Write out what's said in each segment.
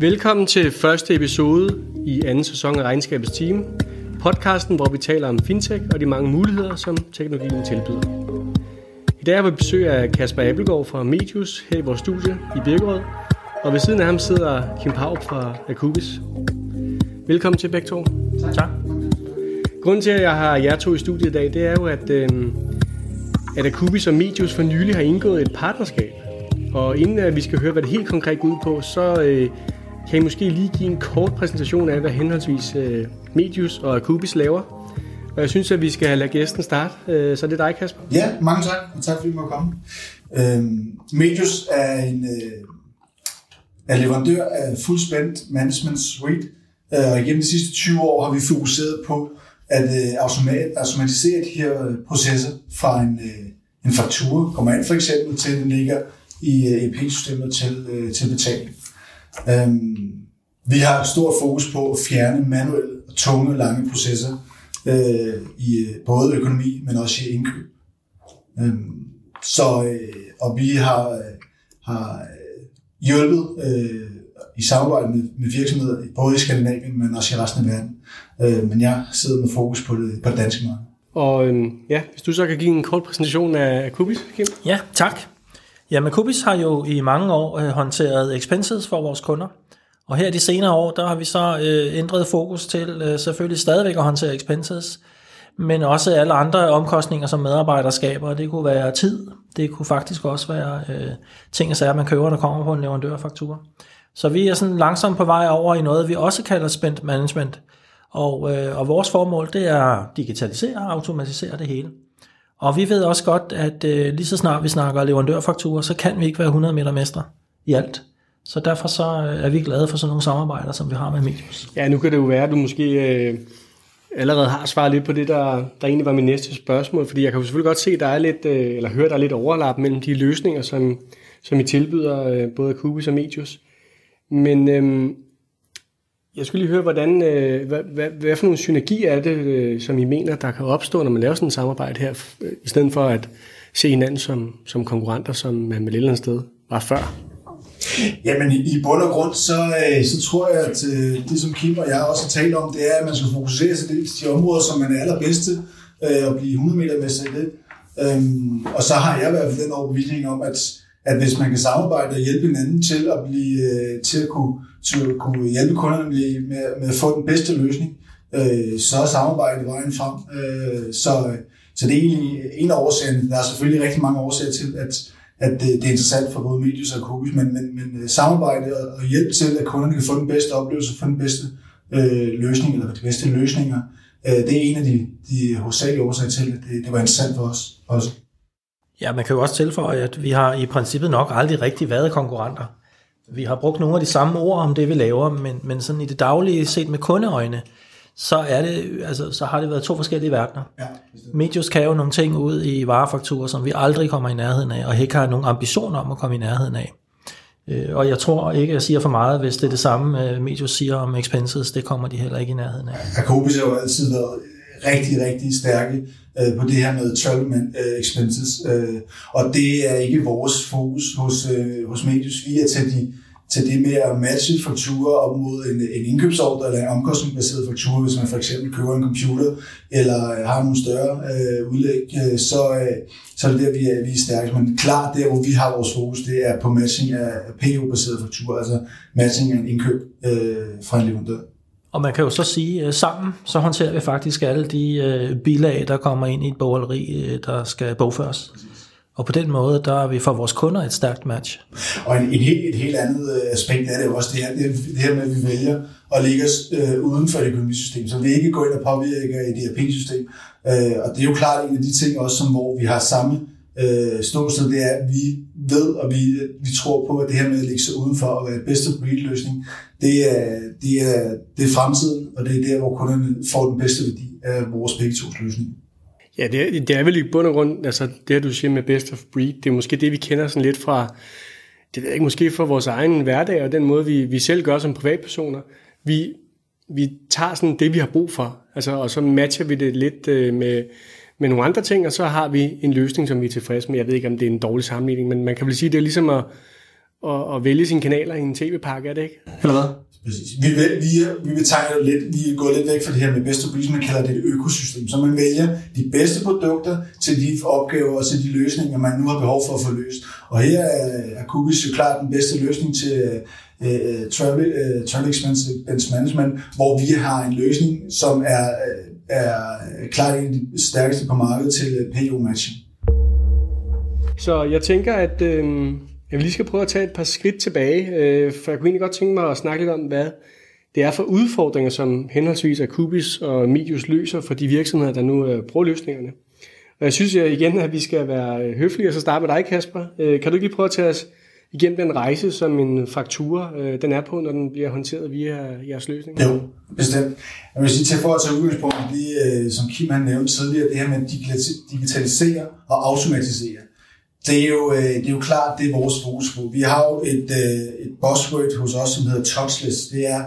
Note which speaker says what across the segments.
Speaker 1: Velkommen til første episode i anden sæson af Regnskabets Team. Podcasten, hvor vi taler om fintech og de mange muligheder, som teknologien tilbyder. I dag har vi besøg af Kasper Appelgaard fra Medius her i vores studie i Birkerød. Og ved siden af ham sidder Kim Pau fra Akubis. Velkommen til begge to.
Speaker 2: Tak.
Speaker 1: Grunden til, at jeg har jer to i studiet i dag, det er jo, at, øh, at Akubis og Medius for nylig har indgået et partnerskab. Og inden at vi skal høre, hvad det helt konkret går ud på, så øh, kan I måske lige give en kort præsentation af, hvad henholdsvis øh, Medius og Akubis laver. Og jeg synes, at vi skal lade gæsten starte. Øh, så det er dig, Kasper.
Speaker 3: Ja, mange tak, og tak fordi I må komme. Øh, Medius er en øh, er leverandør af Full Spend management suite, øh, og igennem de sidste 20 år har vi fokuseret på at øh, automat, automatisere de her øh, processer fra en, øh, en faktura, kommer ind for eksempel til, den ligger i øh, EP-systemet til, øh, til betaling. Øhm, vi har stor fokus på at fjerne manuelle og tunge, lange processer øh, i øh, både økonomi, men også i indkøb. Øhm, så, øh, og vi har, øh, har øh, hjulpet øh, i samarbejde med, med virksomheder, både i Skandinavien, men også i resten af verden. Øh, men jeg sidder med fokus på det, på det danske marked.
Speaker 1: Og øhm, ja, hvis du så kan give en kort præsentation af Akubis, Kim.
Speaker 2: Ja, tak. Jamen, Kubis har jo i mange år øh, håndteret expenses for vores kunder. Og her de senere år, der har vi så øh, ændret fokus til øh, selvfølgelig stadigvæk at håndtere expenses, men også alle andre omkostninger, som medarbejdere skaber. Det kunne være tid, det kunne faktisk også være øh, ting og sager, man køber, der kommer på en leverandørfaktur. Så vi er sådan langsomt på vej over i noget, vi også kalder spend management. Og, øh, og vores formål, det er at digitalisere og automatisere det hele. Og vi ved også godt, at øh, lige så snart vi snakker leverandørfakturer, så kan vi ikke være 100 meter mestre i alt. Så derfor så øh, er vi glade for sådan nogle samarbejder, som vi har med Medius.
Speaker 1: Ja, nu kan det jo være, at du måske øh, allerede har svaret lidt på det, der, der egentlig var min næste spørgsmål, fordi jeg kan jo selvfølgelig godt se, at der er lidt, øh, eller høre, der er lidt overlap mellem de løsninger, som, som I tilbyder, øh, både Kubis og Medius. Men øh, jeg skulle lige høre, hvordan, øh, hvad, hvad, hvad for nogle synergier er det, øh, som I mener, der kan opstå, når man laver sådan et samarbejde her, øh, i stedet for at se hinanden som, som konkurrenter, som man med et eller andet sted var før?
Speaker 3: Jamen i, bund og grund, så, øh, så tror jeg, at øh, det som Kim og jeg også har talt om, det er, at man skal fokusere sig til de områder, som man er allerbedste, øh, og blive 100 meter mester i det. Øhm, og så har jeg i hvert fald den overbevisning om, at, at hvis man kan samarbejde og hjælpe hinanden til at blive til at kunne, til at kunne hjælpe kunderne med, med, med at få den bedste løsning, øh, så er samarbejdet vejen frem. Øh, så, så det er egentlig en af årsagerne. Der er selvfølgelig rigtig mange årsager til, at, at det, det er interessant for både Medius og Kubis, men, men, men øh, samarbejde og, og hjælp til, at kunderne kan få den bedste oplevelse, få den bedste øh, løsning, eller de bedste løsninger, øh, det er en af de, de hovedsagelige årsager til, at det, det var interessant for os også.
Speaker 2: Ja, man kan jo også tilføje, at vi har i princippet nok aldrig rigtig været konkurrenter. Vi har brugt nogle af de samme ord om det, vi laver, men, men sådan i det daglige set med kundeøjne, så, er det, altså, så har det været to forskellige verdener.
Speaker 3: Ja,
Speaker 2: Medius kan jo nogle ting ud i varefakturer, som vi aldrig kommer i nærheden af, og ikke har nogen ambition om at komme i nærheden af. Øh, Og jeg tror ikke, jeg siger for meget, hvis det er det samme, øh, Medius siger om expenses, det kommer de heller ikke i nærheden af.
Speaker 3: Akobis har jo altid været rigtig, rigtig stærke øh, på det her med travel øh, expenses. Øh, og det er ikke vores fokus hos, øh, hos Medius. Vi er til, de, til det med at matche fakturer op mod en, en indkøbsordre eller en omkostningsbaseret faktura, hvis man for eksempel køber en computer eller øh, har nogle større øh, udlæg, øh, så, øh, så er det der, vi er, vi er stærke. Men klart, der hvor vi har vores fokus, det er på matching af PO-baseret fakturer, altså matching af en indkøb øh, fra en leverandør.
Speaker 2: Og man kan jo så sige, at sammen så håndterer vi faktisk alle de øh, bilag, der kommer ind i et bogholderi, øh, der skal bogføres. Og på den måde, der er vi for vores kunder et stærkt match.
Speaker 3: Og en, en helt, et helt andet øh, aspekt af det er også det her, det, det her med, at vi vælger at ligge os øh, uden for et økonomisystem, så vi ikke går ind og påvirker et ERP-system. Øh, og det er jo klart en af de ting også, som, hvor vi har samme øh, ståsted, det er, at vi ved, og vi, vi tror på, at det her med at ligge sig udenfor og være bedste breed-løsning, det er, det, er, det er fremtiden, og det er der, hvor kunderne får den bedste værdi af vores begge tos løsning.
Speaker 1: Ja, det er, det er vel i bund og grund, altså det, du siger med best of breed, det er måske det, vi kender sådan lidt fra, det ved jeg ikke, måske fra vores egen hverdag, og den måde, vi, vi selv gør som privatpersoner. Vi, vi tager sådan det, vi har brug for, altså, og så matcher vi det lidt øh, med, med nogle andre ting, og så har vi en løsning, som vi er tilfredse med. Jeg ved ikke, om det er en dårlig sammenligning, men man kan vel sige, det er ligesom at, at, at vælge sine kanaler i en tv-pakke, er det ikke? Eller hvad?
Speaker 3: Præcis. Vi vil, vi, vi vil tegne lidt, vi går lidt væk fra det her med best of breed, man kalder det et økosystem. Så man vælger de bedste produkter til de opgaver og til de løsninger, man nu har behov for at få løst. Og her er, er Kubis jo klart den bedste løsning til uh, travel, uh, travel expense management, hvor vi har en løsning, som er, er øh, klart en af de stærkeste på markedet til øh, PO-matchen.
Speaker 1: Så jeg tænker, at øh, jeg lige skal prøve at tage et par skridt tilbage, øh, for jeg kunne egentlig godt tænke mig at snakke lidt om, hvad det er for udfordringer, som henholdsvis Akubis og Medius løser for de virksomheder, der nu øh, bruger løsningerne. Og jeg synes jeg igen, at vi skal være øh, høflige, og så starte med dig, Kasper. Øh, kan du ikke lige prøve at tage os igennem den rejse, som en faktura øh, den er på, når den bliver håndteret via jeres løsning?
Speaker 3: Jo, bestemt. Jeg vil sige til for at tage udgangspunkt i det, øh, som Kim han nævnte tidligere, det her med at digitalisere og automatisere det er, jo, øh, det er jo klart, det er vores fokus på. Vi har jo et, øh, et buzzword hos os, som hedder touchless. Det er,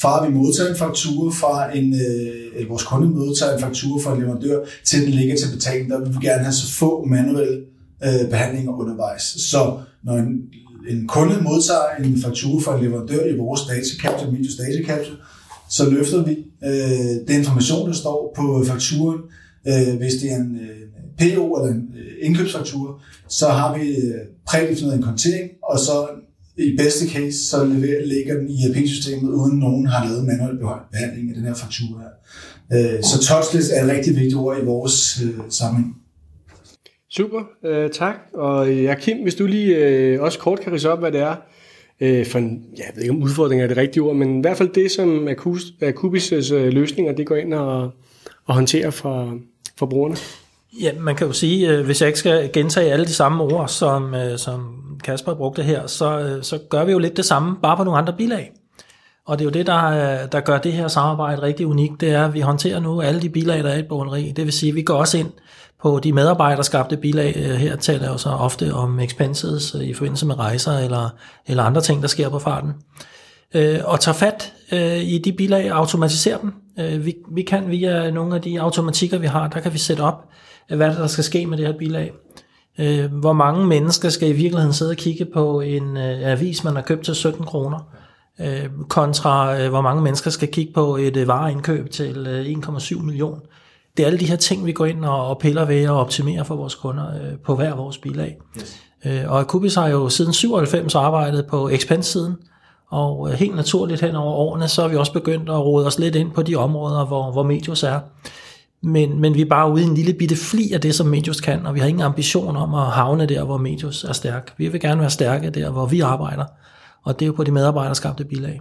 Speaker 3: fra vi modtager en faktura fra en, øh, eller vores kunde modtager en faktura fra en leverandør, til den ligger til betaling, der vil vi gerne have så få manuelle øh, behandlinger undervejs. Så når en, en kunde modtager en faktura fra en leverandør i vores datacapture, Medius så løfter vi øh, den information, der står på fakturen, øh, hvis det er en øh, PO eller en øh, indkøbsfaktura, så har vi øh, prædefineret en kontering, og så i bedste case, så ligger den i ERP-systemet, uden nogen har lavet manuel behandling af den her faktura her. Øh, så touchless er et rigtig vigtigt ord i vores øh, sammenhæng.
Speaker 1: Super, øh, tak. Og ja, Kim, hvis du lige øh, også kort kan rise op, hvad det er øh, for en, jeg ved ikke om udfordring er det rigtige ord, men i hvert fald det, som Akubis' øh, løsninger, det går ind og, og håndterer for, for brugerne.
Speaker 2: Ja, man kan jo sige, øh, hvis jeg ikke skal gentage alle de samme ord, som, øh, som Kasper brugte her, så, øh, så gør vi jo lidt det samme, bare på nogle andre bilag. Og det er jo det, der, øh, der gør det her samarbejde rigtig unikt, det er, at vi håndterer nu alle de bilag, der er i et. Det vil sige, at vi går også ind på de medarbejderskabte bilag. Øh, her taler jeg jo så ofte om expenses øh, i forbindelse med rejser eller, eller andre ting, der sker på farten. Og tager fat i de bilag og automatiserer dem. Vi, vi kan via nogle af de automatikker, vi har, der kan vi sætte op, hvad der skal ske med det her bilag. Øh, hvor mange mennesker skal i virkeligheden sidde og kigge på en øh, avis, man har købt til 17 kroner, øh, kontra øh, hvor mange mennesker skal kigge på et øh, vareindkøb til øh, 1,7 million. Det er alle de her ting, vi går ind og, og piller ved og optimerer for vores kunder øh, på hver vores bilag. Yes. Øh, og Akubis har jo siden 97 arbejdet på expense-siden, og øh, helt naturligt hen over årene, så har vi også begyndt at rode os lidt ind på de områder, hvor, hvor Medius er. Men, men vi er bare ude i en lille bitte fli af det, som Medius kan, og vi har ingen ambition om at havne der, hvor Medius er stærk. Vi vil gerne være stærke der, hvor vi arbejder, og det er jo på de medarbejderskabte bilag.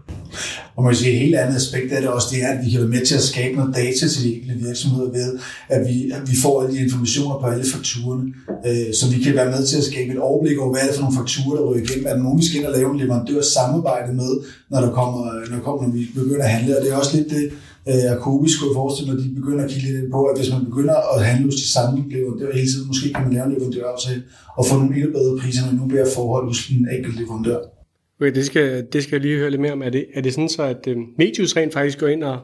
Speaker 3: Og man kan sige, et helt andet aspekt af det også, det er, at vi kan være med til at skabe noget data til de enkelte virksomheder ved, at vi, at vi får alle de informationer på alle fakturerne, øh, så vi kan være med til at skabe et overblik over, hvad er det for nogle fakturer, der ryger igennem. Er der nogen, vi skal ind og lave en leverandør samarbejde med, når, der kommer, når, kommer, når vi begynder at handle? Og det er også lidt det, øh, Akobi skulle forestille mig, at de begynder at kigge lidt på, at hvis man begynder at handle hos de samme leverandører hele tiden, måske kan man lave en leverandøraftale og få nogle endnu bedre priser, når nu bliver forhold hos en enkelt leverandør.
Speaker 1: Okay, det skal, det skal jeg lige høre lidt mere om. Er det, er det sådan så, at øh, Medius rent faktisk går ind og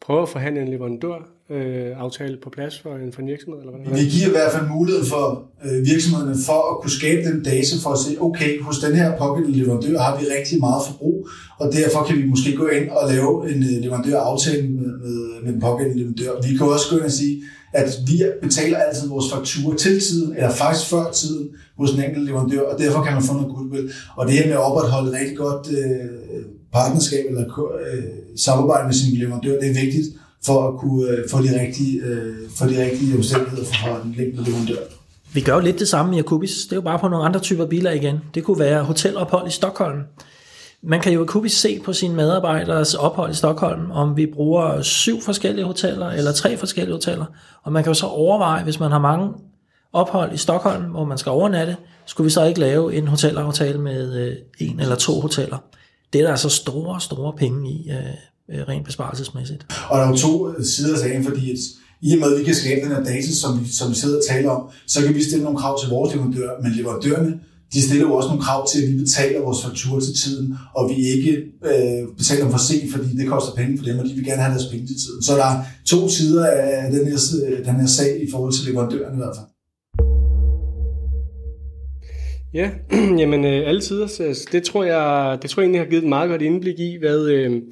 Speaker 1: prøver at forhandle en leverandør øh, aftale på plads for en, for en virksomhed? Eller
Speaker 3: hvad? Vi giver i hvert fald mulighed for øh, virksomhederne for at kunne skabe den data for at se, okay, hos den her pågældende leverandør har vi rigtig meget forbrug, og derfor kan vi måske gå ind og lave en øh, leverandøraftale med, med, med den pågældende leverandør. Vi kan også gå ind og sige, at vi betaler altid vores fakturer til tiden, eller faktisk før tiden, hos en enkelt leverandør, og derfor kan man få noget goodwill. Og det her med at opretholde et rigtig godt øh, partnerskab eller øh, samarbejde med sin leverandør, det er vigtigt, for at kunne øh, få de rigtige, øh, for de rigtige omstændigheder for den enkelte leverandør.
Speaker 2: Vi gør jo lidt det samme i Akubis. Det er jo bare på nogle andre typer biler igen. Det kunne være hotelophold i Stockholm. Man kan jo i se på sine medarbejderes ophold i Stockholm, om vi bruger syv forskellige hoteller eller tre forskellige hoteller. Og man kan jo så overveje, hvis man har mange ophold i Stockholm, hvor man skal overnatte, skulle vi så ikke lave en hotelaftale med øh, en eller to hoteller. Det er der altså store, store penge i, øh, øh rent besparelsesmæssigt.
Speaker 3: Og der er jo to sider af sagen, fordi at i og med, at vi kan skabe den her data, som vi, som vi sidder og taler om, så kan vi stille nogle krav til vores leverandører, men leverandørerne, de stiller jo også nogle krav til, at vi betaler vores fakturer til tiden, og vi ikke øh, betaler dem for sent, fordi det koster penge for dem, og de vil gerne have deres penge til tiden. Så der er to sider af den her, øh, den her sag i forhold til leverandøren i hvert fald.
Speaker 1: Ja, jamen øh, alle tider. Så det tror jeg, det tror jeg egentlig har givet et meget godt indblik i, hvad, øh,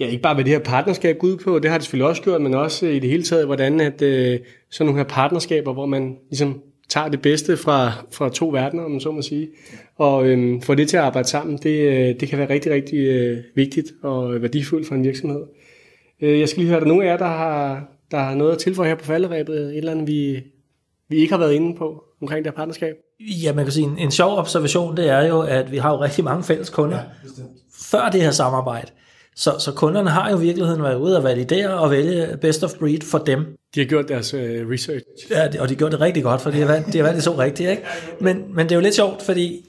Speaker 1: ja, ikke bare hvad det her partnerskab går ud på, det har det selvfølgelig også gjort, men også i det hele taget, hvordan at øh, sådan nogle her partnerskaber, hvor man ligesom tager det bedste fra, fra to verdener, om man så må sige, og øh, får det til at arbejde sammen, det, øh, det kan være rigtig, rigtig øh, vigtigt og værdifuldt for en virksomhed. Øh, jeg skal lige høre, er der nogen af jer, der har, der har noget at tilføje her på falderæbet, et eller andet, vi, vi ikke har været inde på omkring det her partnerskab?
Speaker 2: Ja, man kan sige, en, en sjov observation, det er jo, at vi har jo rigtig mange fælles kunder ja, før det her samarbejde. Så, så kunderne har jo i virkeligheden været ude og validere og vælge best of breed for dem.
Speaker 1: De har gjort deres uh, research.
Speaker 2: Ja, og de har gjort det rigtig godt, for de har valgt, de har valgt det så rigtigt. Ikke? Men, men det er jo lidt sjovt, fordi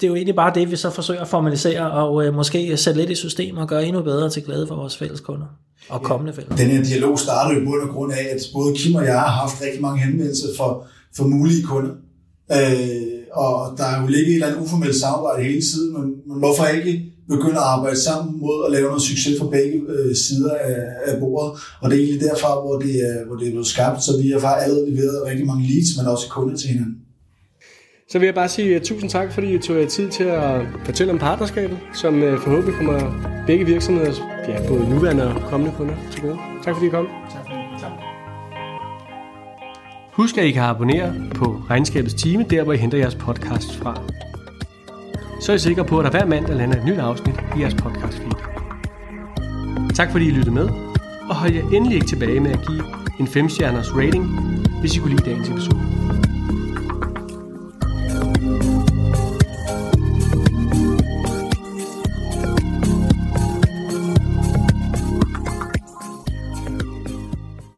Speaker 2: det er jo egentlig bare det, vi så forsøger at formalisere og uh, måske sætte lidt i system og gøre endnu bedre til glæde for vores fælles kunder og kommende fælles.
Speaker 3: Den her dialog starter jo bund og grund af, at både Kim og jeg har haft rigtig mange henvendelser for, for mulige kunder. Øh, og der er jo ligget et eller andet uformelt samarbejde hele tiden, men, men hvorfor ikke begynde at arbejde sammen mod at lave noget succes for begge øh, sider af, af bordet. Og det er egentlig derfra, hvor det, er, hvor det er blevet skabt, så vi har faktisk allerede leveret rigtig mange leads, men også kunder til hinanden.
Speaker 1: Så vil jeg bare sige uh, tusind tak, fordi I tog jer tid til at fortælle om partnerskabet, som uh, forhåbentlig kommer begge virksomheder, ja, både nuværende og kommende kunder til gode. Tak fordi I kom. Tak tak. Husk, at I kan abonnere på Regnskabets Time, der hvor I henter jeres podcast fra så er I sikre på, at der hver mandag lander et nyt afsnit i jeres podcast feed. Tak fordi I lyttede med, og hold jer endelig ikke tilbage med at give en 5-stjerners rating, hvis I kunne lide dagens episode.